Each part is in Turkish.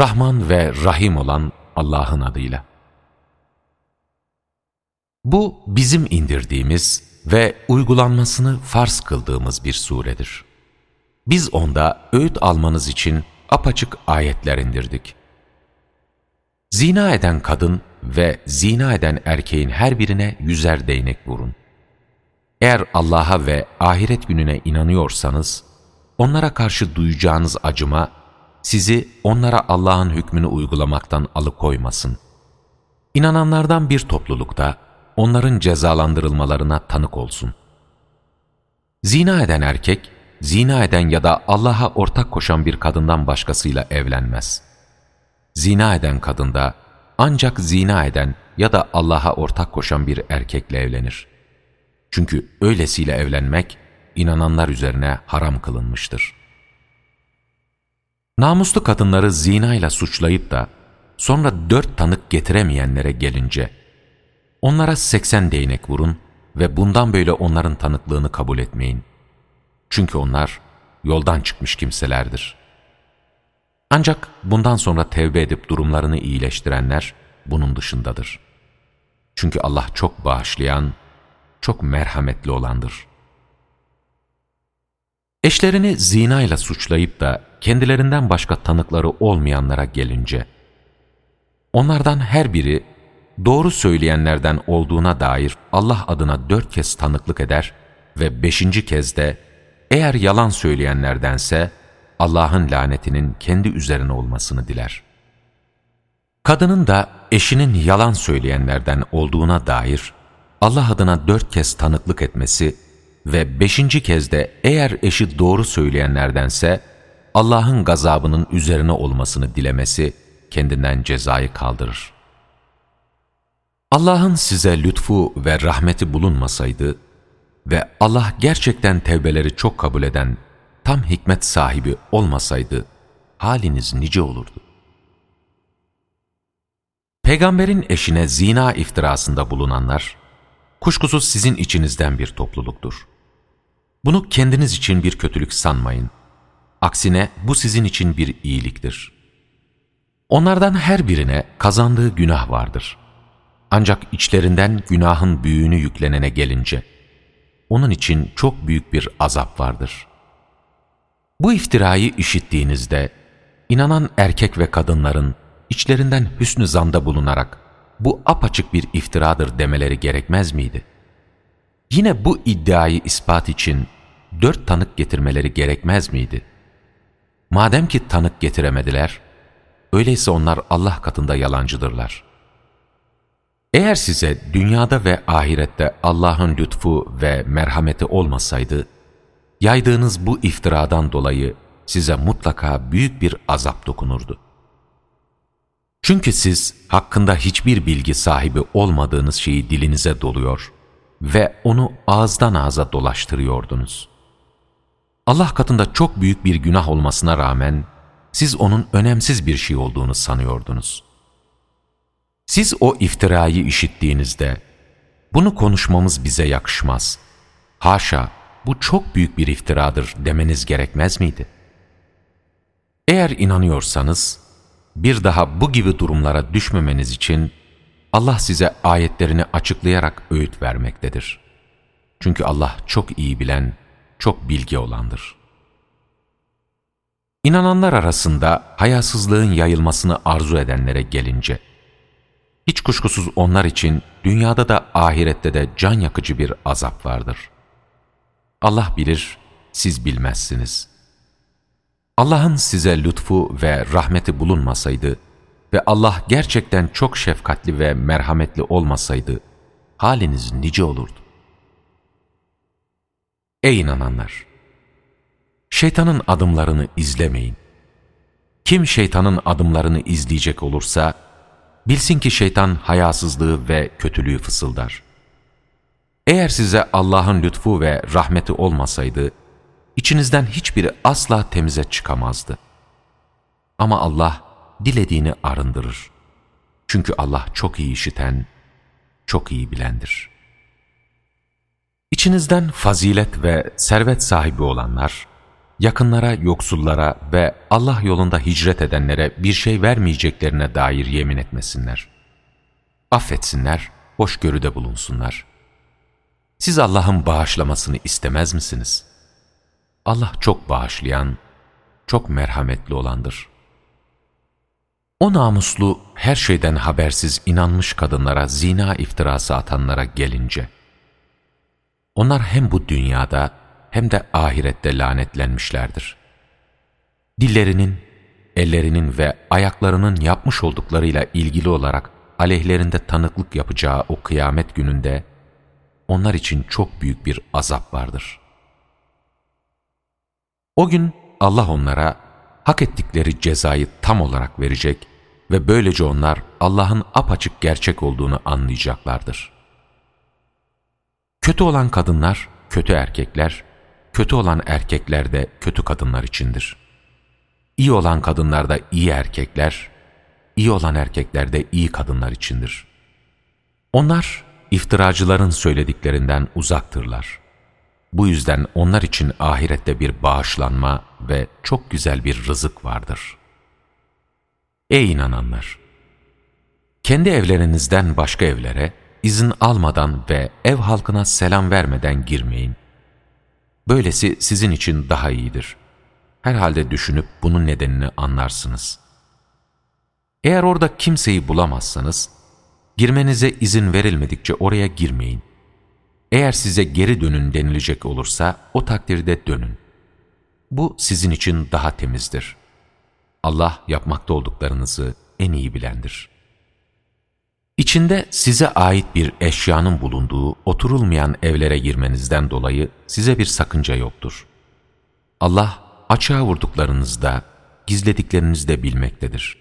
Rahman ve Rahim olan Allah'ın adıyla. Bu bizim indirdiğimiz ve uygulanmasını farz kıldığımız bir suredir. Biz onda öğüt almanız için apaçık ayetler indirdik. Zina eden kadın ve zina eden erkeğin her birine yüzer değnek vurun. Eğer Allah'a ve ahiret gününe inanıyorsanız, onlara karşı duyacağınız acıma, sizi onlara Allah'ın hükmünü uygulamaktan alıkoymasın. İnananlardan bir toplulukta, onların cezalandırılmalarına tanık olsun. Zina eden erkek, zina eden ya da Allah'a ortak koşan bir kadından başkasıyla evlenmez. Zina eden kadın da ancak zina eden ya da Allah'a ortak koşan bir erkekle evlenir. Çünkü öylesiyle evlenmek, inananlar üzerine haram kılınmıştır. Namuslu kadınları zinayla suçlayıp da sonra dört tanık getiremeyenlere gelince, onlara seksen değnek vurun ve bundan böyle onların tanıklığını kabul etmeyin. Çünkü onlar yoldan çıkmış kimselerdir. Ancak bundan sonra tevbe edip durumlarını iyileştirenler bunun dışındadır. Çünkü Allah çok bağışlayan, çok merhametli olandır. Eşlerini zinayla suçlayıp da kendilerinden başka tanıkları olmayanlara gelince, onlardan her biri doğru söyleyenlerden olduğuna dair Allah adına dört kez tanıklık eder ve beşinci kez de eğer yalan söyleyenlerdense Allah'ın lanetinin kendi üzerine olmasını diler. Kadının da eşinin yalan söyleyenlerden olduğuna dair Allah adına dört kez tanıklık etmesi ve beşinci kez de eğer eşi doğru söyleyenlerdense Allah'ın gazabının üzerine olmasını dilemesi kendinden cezayı kaldırır. Allah'ın size lütfu ve rahmeti bulunmasaydı ve Allah gerçekten tevbeleri çok kabul eden tam hikmet sahibi olmasaydı haliniz nice olurdu. Peygamberin eşine zina iftirasında bulunanlar, kuşkusuz sizin içinizden bir topluluktur. Bunu kendiniz için bir kötülük sanmayın. Aksine bu sizin için bir iyiliktir. Onlardan her birine kazandığı günah vardır. Ancak içlerinden günahın büyüğünü yüklenene gelince, onun için çok büyük bir azap vardır. Bu iftirayı işittiğinizde, inanan erkek ve kadınların içlerinden hüsnü zanda bulunarak, bu apaçık bir iftiradır demeleri gerekmez miydi? Yine bu iddiayı ispat için dört tanık getirmeleri gerekmez miydi? Madem ki tanık getiremediler, öyleyse onlar Allah katında yalancıdırlar. Eğer size dünyada ve ahirette Allah'ın lütfu ve merhameti olmasaydı, yaydığınız bu iftiradan dolayı size mutlaka büyük bir azap dokunurdu. Çünkü siz hakkında hiçbir bilgi sahibi olmadığınız şeyi dilinize doluyor ve onu ağızdan ağza dolaştırıyordunuz. Allah katında çok büyük bir günah olmasına rağmen siz onun önemsiz bir şey olduğunu sanıyordunuz. Siz o iftirayı işittiğinizde, bunu konuşmamız bize yakışmaz. Haşa, bu çok büyük bir iftiradır demeniz gerekmez miydi? Eğer inanıyorsanız, bir daha bu gibi durumlara düşmemeniz için Allah size ayetlerini açıklayarak öğüt vermektedir. Çünkü Allah çok iyi bilen, çok bilgi olandır. İnananlar arasında hayasızlığın yayılmasını arzu edenlere gelince, hiç kuşkusuz onlar için dünyada da ahirette de can yakıcı bir azap vardır. Allah bilir, siz bilmezsiniz. Allah'ın size lütfu ve rahmeti bulunmasaydı ve Allah gerçekten çok şefkatli ve merhametli olmasaydı, haliniz nice olurdu. Ey inananlar! Şeytanın adımlarını izlemeyin. Kim şeytanın adımlarını izleyecek olursa, bilsin ki şeytan hayasızlığı ve kötülüğü fısıldar. Eğer size Allah'ın lütfu ve rahmeti olmasaydı, içinizden hiçbiri asla temize çıkamazdı. Ama Allah dilediğini arındırır. Çünkü Allah çok iyi işiten, çok iyi bilendir. İçinizden fazilet ve servet sahibi olanlar, yakınlara, yoksullara ve Allah yolunda hicret edenlere bir şey vermeyeceklerine dair yemin etmesinler. Affetsinler, hoşgörüde bulunsunlar. Siz Allah'ın bağışlamasını istemez misiniz? Allah çok bağışlayan, çok merhametli olandır. O namuslu, her şeyden habersiz inanmış kadınlara zina iftirası atanlara gelince, onlar hem bu dünyada hem de ahirette lanetlenmişlerdir. Dillerinin, ellerinin ve ayaklarının yapmış olduklarıyla ilgili olarak aleyhlerinde tanıklık yapacağı o kıyamet gününde, onlar için çok büyük bir azap vardır. O gün Allah onlara hak ettikleri cezayı tam olarak verecek ve böylece onlar Allah'ın apaçık gerçek olduğunu anlayacaklardır. Kötü olan kadınlar, kötü erkekler, kötü olan erkekler de kötü kadınlar içindir. İyi olan kadınlar da iyi erkekler, iyi olan erkekler de iyi kadınlar içindir. Onlar iftiracıların söylediklerinden uzaktırlar. Bu yüzden onlar için ahirette bir bağışlanma ve çok güzel bir rızık vardır. Ey inananlar! Kendi evlerinizden başka evlere izin almadan ve ev halkına selam vermeden girmeyin. Böylesi sizin için daha iyidir. Herhalde düşünüp bunun nedenini anlarsınız. Eğer orada kimseyi bulamazsanız, girmenize izin verilmedikçe oraya girmeyin. Eğer size geri dönün denilecek olursa o takdirde dönün. Bu sizin için daha temizdir. Allah yapmakta olduklarınızı en iyi bilendir. İçinde size ait bir eşyanın bulunduğu oturulmayan evlere girmenizden dolayı size bir sakınca yoktur. Allah açığa vurduklarınızda, gizlediklerinizde bilmektedir.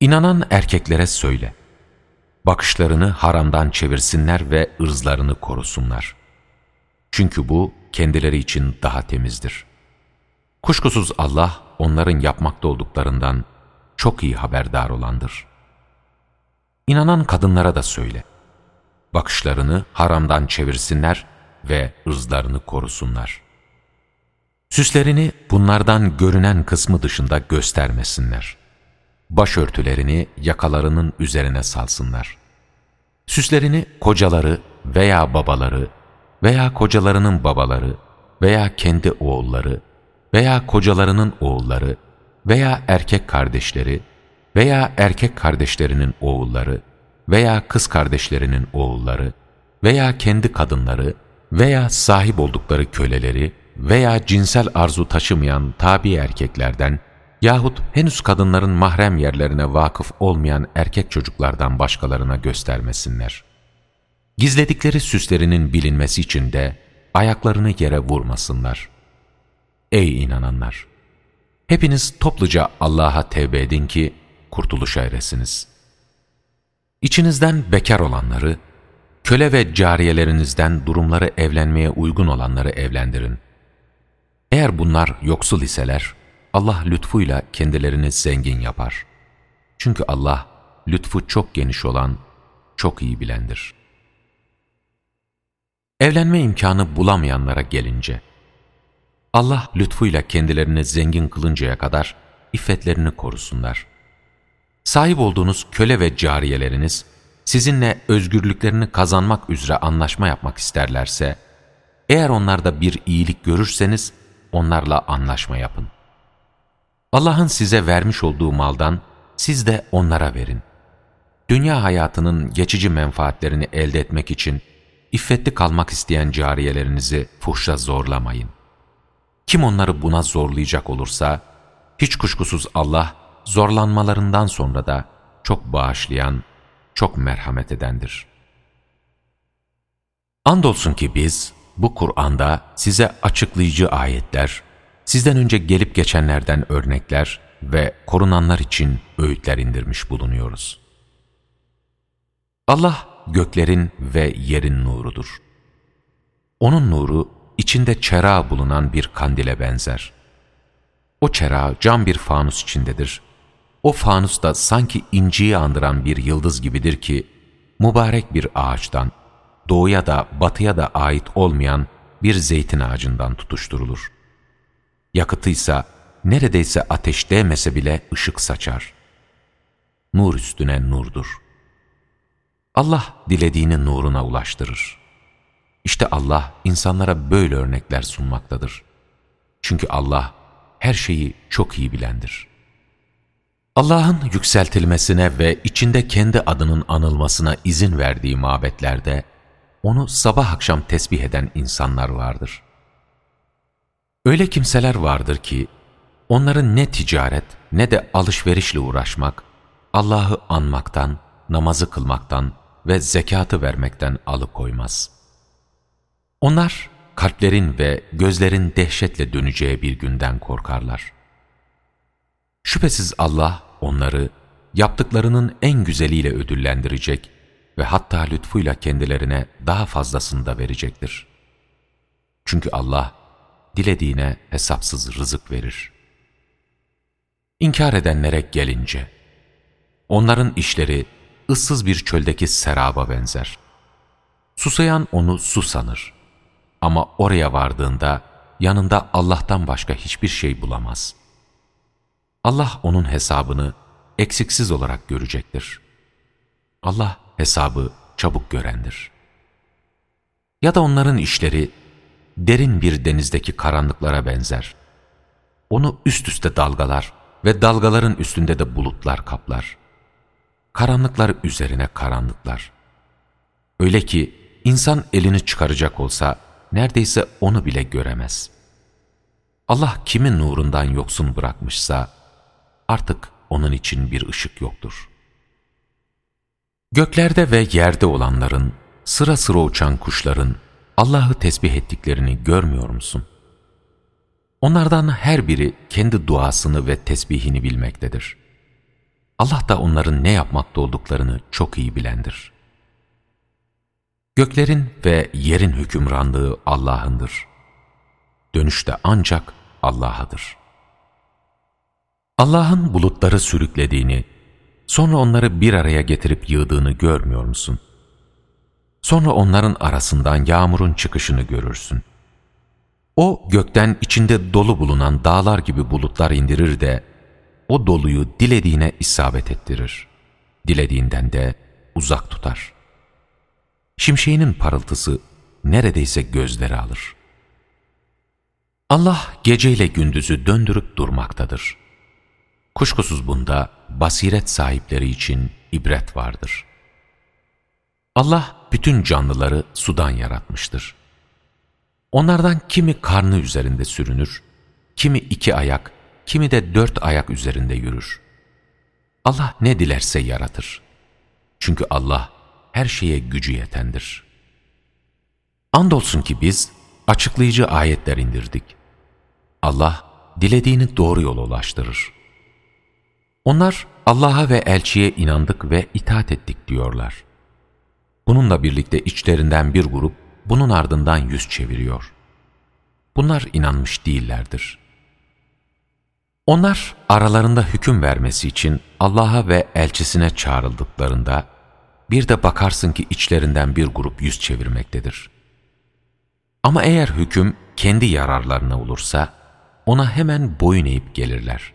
İnanan erkeklere söyle, bakışlarını haramdan çevirsinler ve ırzlarını korusunlar. Çünkü bu kendileri için daha temizdir. Kuşkusuz Allah onların yapmakta olduklarından çok iyi haberdar olandır. İnanan kadınlara da söyle, bakışlarını haramdan çevirsinler ve ırzlarını korusunlar. Süslerini bunlardan görünen kısmı dışında göstermesinler başörtülerini yakalarının üzerine salsınlar. Süslerini kocaları veya babaları veya kocalarının babaları veya kendi oğulları veya kocalarının oğulları veya erkek kardeşleri veya erkek kardeşlerinin oğulları veya kız kardeşlerinin oğulları veya kendi kadınları veya sahip oldukları köleleri veya cinsel arzu taşımayan tabi erkeklerden yahut henüz kadınların mahrem yerlerine vakıf olmayan erkek çocuklardan başkalarına göstermesinler. Gizledikleri süslerinin bilinmesi için de ayaklarını yere vurmasınlar. Ey inananlar! Hepiniz topluca Allah'a tevbe edin ki kurtuluşa eresiniz. İçinizden bekar olanları, köle ve cariyelerinizden durumları evlenmeye uygun olanları evlendirin. Eğer bunlar yoksul iseler, Allah lütfuyla kendilerini zengin yapar. Çünkü Allah lütfu çok geniş olan, çok iyi bilendir. Evlenme imkanı bulamayanlara gelince, Allah lütfuyla kendilerini zengin kılıncaya kadar iffetlerini korusunlar. Sahip olduğunuz köle ve cariyeleriniz, sizinle özgürlüklerini kazanmak üzere anlaşma yapmak isterlerse, eğer onlarda bir iyilik görürseniz, onlarla anlaşma yapın. Allah'ın size vermiş olduğu maldan siz de onlara verin. Dünya hayatının geçici menfaatlerini elde etmek için iffetli kalmak isteyen cariyelerinizi fuhşa zorlamayın. Kim onları buna zorlayacak olursa, hiç kuşkusuz Allah zorlanmalarından sonra da çok bağışlayan, çok merhamet edendir. Andolsun ki biz bu Kur'an'da size açıklayıcı ayetler, sizden önce gelip geçenlerden örnekler ve korunanlar için öğütler indirmiş bulunuyoruz. Allah göklerin ve yerin nurudur. Onun nuru içinde çera bulunan bir kandile benzer. O çera cam bir fanus içindedir. O fanus da sanki inciyi andıran bir yıldız gibidir ki, mübarek bir ağaçtan, doğuya da batıya da ait olmayan bir zeytin ağacından tutuşturulur. Yakıtıysa neredeyse ateş değmese bile ışık saçar. Nur üstüne nurdur. Allah dilediğini nuruna ulaştırır. İşte Allah insanlara böyle örnekler sunmaktadır. Çünkü Allah her şeyi çok iyi bilendir. Allah'ın yükseltilmesine ve içinde kendi adının anılmasına izin verdiği mabetlerde, onu sabah akşam tesbih eden insanlar vardır. Öyle kimseler vardır ki, onların ne ticaret ne de alışverişle uğraşmak, Allah'ı anmaktan, namazı kılmaktan ve zekatı vermekten alıkoymaz. Onlar, kalplerin ve gözlerin dehşetle döneceği bir günden korkarlar. Şüphesiz Allah onları yaptıklarının en güzeliyle ödüllendirecek ve hatta lütfuyla kendilerine daha fazlasını da verecektir. Çünkü Allah dilediğine hesapsız rızık verir. İnkar edenlere gelince, onların işleri ıssız bir çöldeki seraba benzer. Susayan onu su sanır. Ama oraya vardığında yanında Allah'tan başka hiçbir şey bulamaz. Allah onun hesabını eksiksiz olarak görecektir. Allah hesabı çabuk görendir. Ya da onların işleri derin bir denizdeki karanlıklara benzer. Onu üst üste dalgalar ve dalgaların üstünde de bulutlar kaplar. Karanlıklar üzerine karanlıklar. Öyle ki insan elini çıkaracak olsa neredeyse onu bile göremez. Allah kimin nurundan yoksun bırakmışsa artık onun için bir ışık yoktur. Göklerde ve yerde olanların, sıra sıra uçan kuşların Allah'ı tesbih ettiklerini görmüyor musun? Onlardan her biri kendi duasını ve tesbihini bilmektedir. Allah da onların ne yapmakta olduklarını çok iyi bilendir. Göklerin ve yerin hükümranlığı Allah'ındır. Dönüş de ancak Allah'adır. Allah'ın bulutları sürüklediğini, sonra onları bir araya getirip yığdığını görmüyor musun? Sonra onların arasından yağmurun çıkışını görürsün. O gökten içinde dolu bulunan dağlar gibi bulutlar indirir de, o doluyu dilediğine isabet ettirir. Dilediğinden de uzak tutar. Şimşeğinin parıltısı neredeyse gözleri alır. Allah geceyle gündüzü döndürüp durmaktadır. Kuşkusuz bunda basiret sahipleri için ibret vardır. Allah bütün canlıları sudan yaratmıştır. Onlardan kimi karnı üzerinde sürünür, kimi iki ayak, kimi de dört ayak üzerinde yürür. Allah ne dilerse yaratır. Çünkü Allah her şeye gücü yetendir. Andolsun ki biz açıklayıcı ayetler indirdik. Allah dilediğini doğru yola ulaştırır. Onlar Allah'a ve elçiye inandık ve itaat ettik diyorlar. Bununla birlikte içlerinden bir grup bunun ardından yüz çeviriyor. Bunlar inanmış değillerdir. Onlar aralarında hüküm vermesi için Allah'a ve elçisine çağrıldıklarında bir de bakarsın ki içlerinden bir grup yüz çevirmektedir. Ama eğer hüküm kendi yararlarına olursa ona hemen boyun eğip gelirler.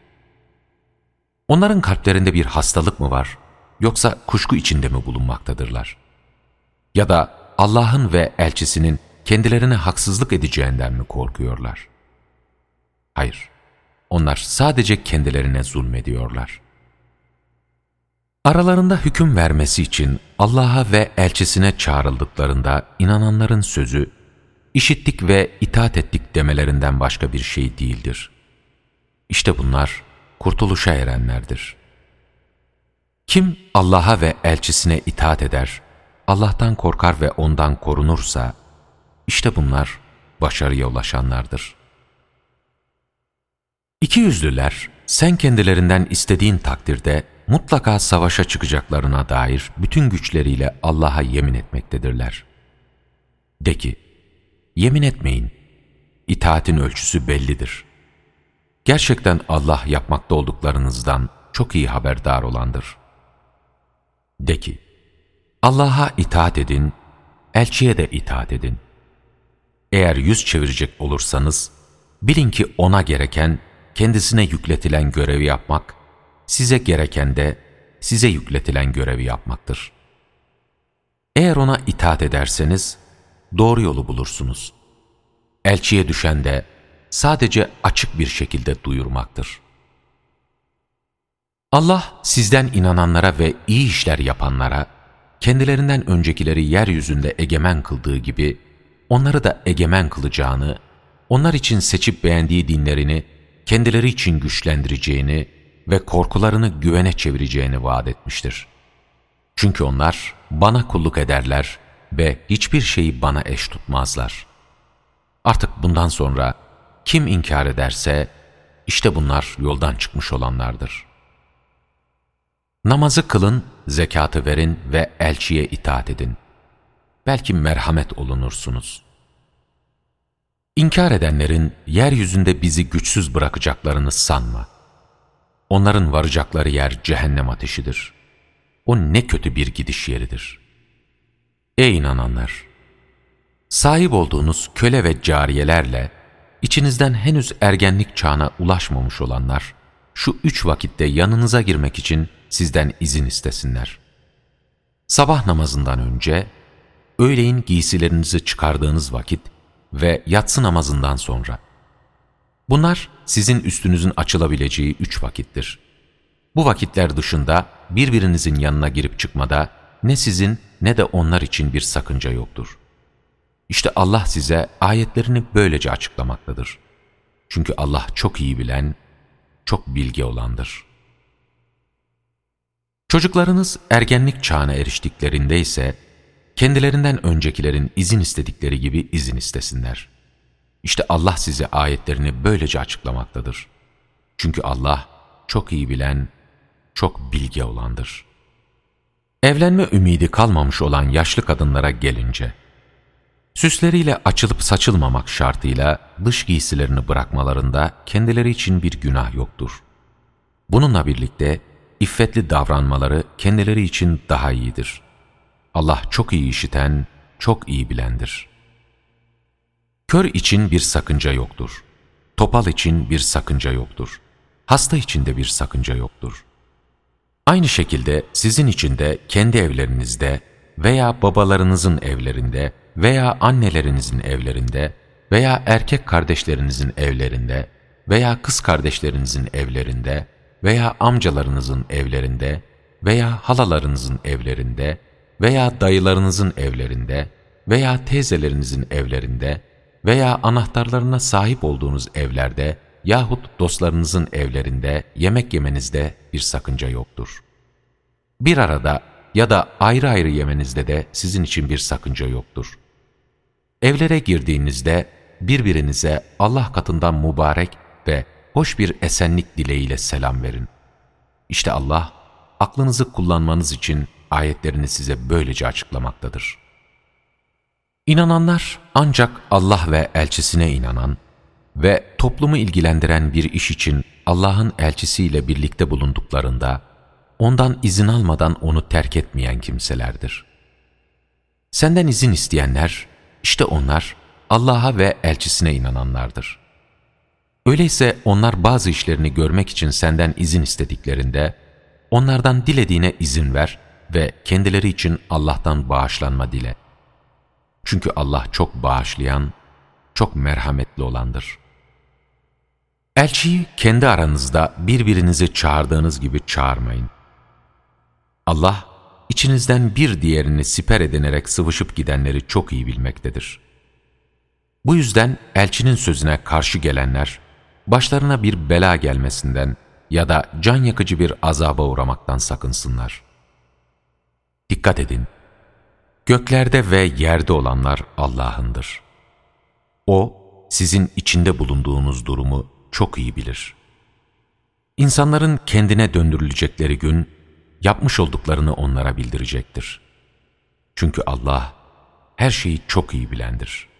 Onların kalplerinde bir hastalık mı var yoksa kuşku içinde mi bulunmaktadırlar? Ya da Allah'ın ve elçisinin kendilerine haksızlık edeceğinden mi korkuyorlar? Hayır, onlar sadece kendilerine zulmediyorlar. Aralarında hüküm vermesi için Allah'a ve elçisine çağrıldıklarında inananların sözü, işittik ve itaat ettik demelerinden başka bir şey değildir. İşte bunlar kurtuluşa erenlerdir. Kim Allah'a ve elçisine itaat eder, Allah'tan korkar ve ondan korunursa, işte bunlar başarıya ulaşanlardır. İki yüzlüler, sen kendilerinden istediğin takdirde mutlaka savaşa çıkacaklarına dair bütün güçleriyle Allah'a yemin etmektedirler. De ki, yemin etmeyin, itaatin ölçüsü bellidir. Gerçekten Allah yapmakta olduklarınızdan çok iyi haberdar olandır. De ki, Allah'a itaat edin, elçiye de itaat edin. eğer yüz çevirecek olursanız, bilin ki ona gereken, kendisine yükletilen görevi yapmak, size gereken de size yükletilen görevi yapmaktır. Eğer ona itaat ederseniz, doğru yolu bulursunuz. Elçiye düşen de sadece açık bir şekilde duyurmaktır. Allah sizden inananlara ve iyi işler yapanlara, kendilerinden öncekileri yeryüzünde egemen kıldığı gibi, onları da egemen kılacağını, onlar için seçip beğendiği dinlerini kendileri için güçlendireceğini ve korkularını güvene çevireceğini vaat etmiştir. Çünkü onlar bana kulluk ederler ve hiçbir şeyi bana eş tutmazlar. Artık bundan sonra kim inkar ederse, işte bunlar yoldan çıkmış olanlardır. Namazı kılın, zekatı verin ve elçiye itaat edin. Belki merhamet olunursunuz. İnkar edenlerin yeryüzünde bizi güçsüz bırakacaklarını sanma. Onların varacakları yer cehennem ateşidir. O ne kötü bir gidiş yeridir. Ey inananlar! Sahip olduğunuz köle ve cariyelerle, içinizden henüz ergenlik çağına ulaşmamış olanlar, şu üç vakitte yanınıza girmek için sizden izin istesinler. Sabah namazından önce, öğleyin giysilerinizi çıkardığınız vakit ve yatsı namazından sonra. Bunlar sizin üstünüzün açılabileceği üç vakittir. Bu vakitler dışında birbirinizin yanına girip çıkmada ne sizin ne de onlar için bir sakınca yoktur. İşte Allah size ayetlerini böylece açıklamaktadır. Çünkü Allah çok iyi bilen, çok bilgi olandır. Çocuklarınız ergenlik çağına eriştiklerinde ise kendilerinden öncekilerin izin istedikleri gibi izin istesinler. İşte Allah size ayetlerini böylece açıklamaktadır. Çünkü Allah çok iyi bilen, çok bilge olandır. Evlenme ümidi kalmamış olan yaşlı kadınlara gelince, süsleriyle açılıp saçılmamak şartıyla dış giysilerini bırakmalarında kendileri için bir günah yoktur. Bununla birlikte iffetli davranmaları kendileri için daha iyidir. Allah çok iyi işiten, çok iyi bilendir. Kör için bir sakınca yoktur. Topal için bir sakınca yoktur. Hasta için de bir sakınca yoktur. Aynı şekilde sizin için de kendi evlerinizde veya babalarınızın evlerinde veya annelerinizin evlerinde veya erkek kardeşlerinizin evlerinde veya kız kardeşlerinizin evlerinde veya amcalarınızın evlerinde veya halalarınızın evlerinde veya dayılarınızın evlerinde veya teyzelerinizin evlerinde veya anahtarlarına sahip olduğunuz evlerde yahut dostlarınızın evlerinde yemek yemenizde bir sakınca yoktur. Bir arada ya da ayrı ayrı yemenizde de sizin için bir sakınca yoktur. Evlere girdiğinizde birbirinize Allah katından mübarek ve hoş bir esenlik dileğiyle selam verin. İşte Allah, aklınızı kullanmanız için ayetlerini size böylece açıklamaktadır. İnananlar ancak Allah ve elçisine inanan ve toplumu ilgilendiren bir iş için Allah'ın elçisiyle birlikte bulunduklarında, ondan izin almadan onu terk etmeyen kimselerdir. Senden izin isteyenler, işte onlar Allah'a ve elçisine inananlardır. Öyleyse onlar bazı işlerini görmek için senden izin istediklerinde, onlardan dilediğine izin ver ve kendileri için Allah'tan bağışlanma dile. Çünkü Allah çok bağışlayan, çok merhametli olandır. Elçiyi kendi aranızda birbirinizi çağırdığınız gibi çağırmayın. Allah, içinizden bir diğerini siper edinerek sıvışıp gidenleri çok iyi bilmektedir. Bu yüzden elçinin sözüne karşı gelenler, başlarına bir bela gelmesinden ya da can yakıcı bir azaba uğramaktan sakınsınlar. Dikkat edin, göklerde ve yerde olanlar Allah'ındır. O, sizin içinde bulunduğunuz durumu çok iyi bilir. İnsanların kendine döndürülecekleri gün, yapmış olduklarını onlara bildirecektir. Çünkü Allah, her şeyi çok iyi bilendir.''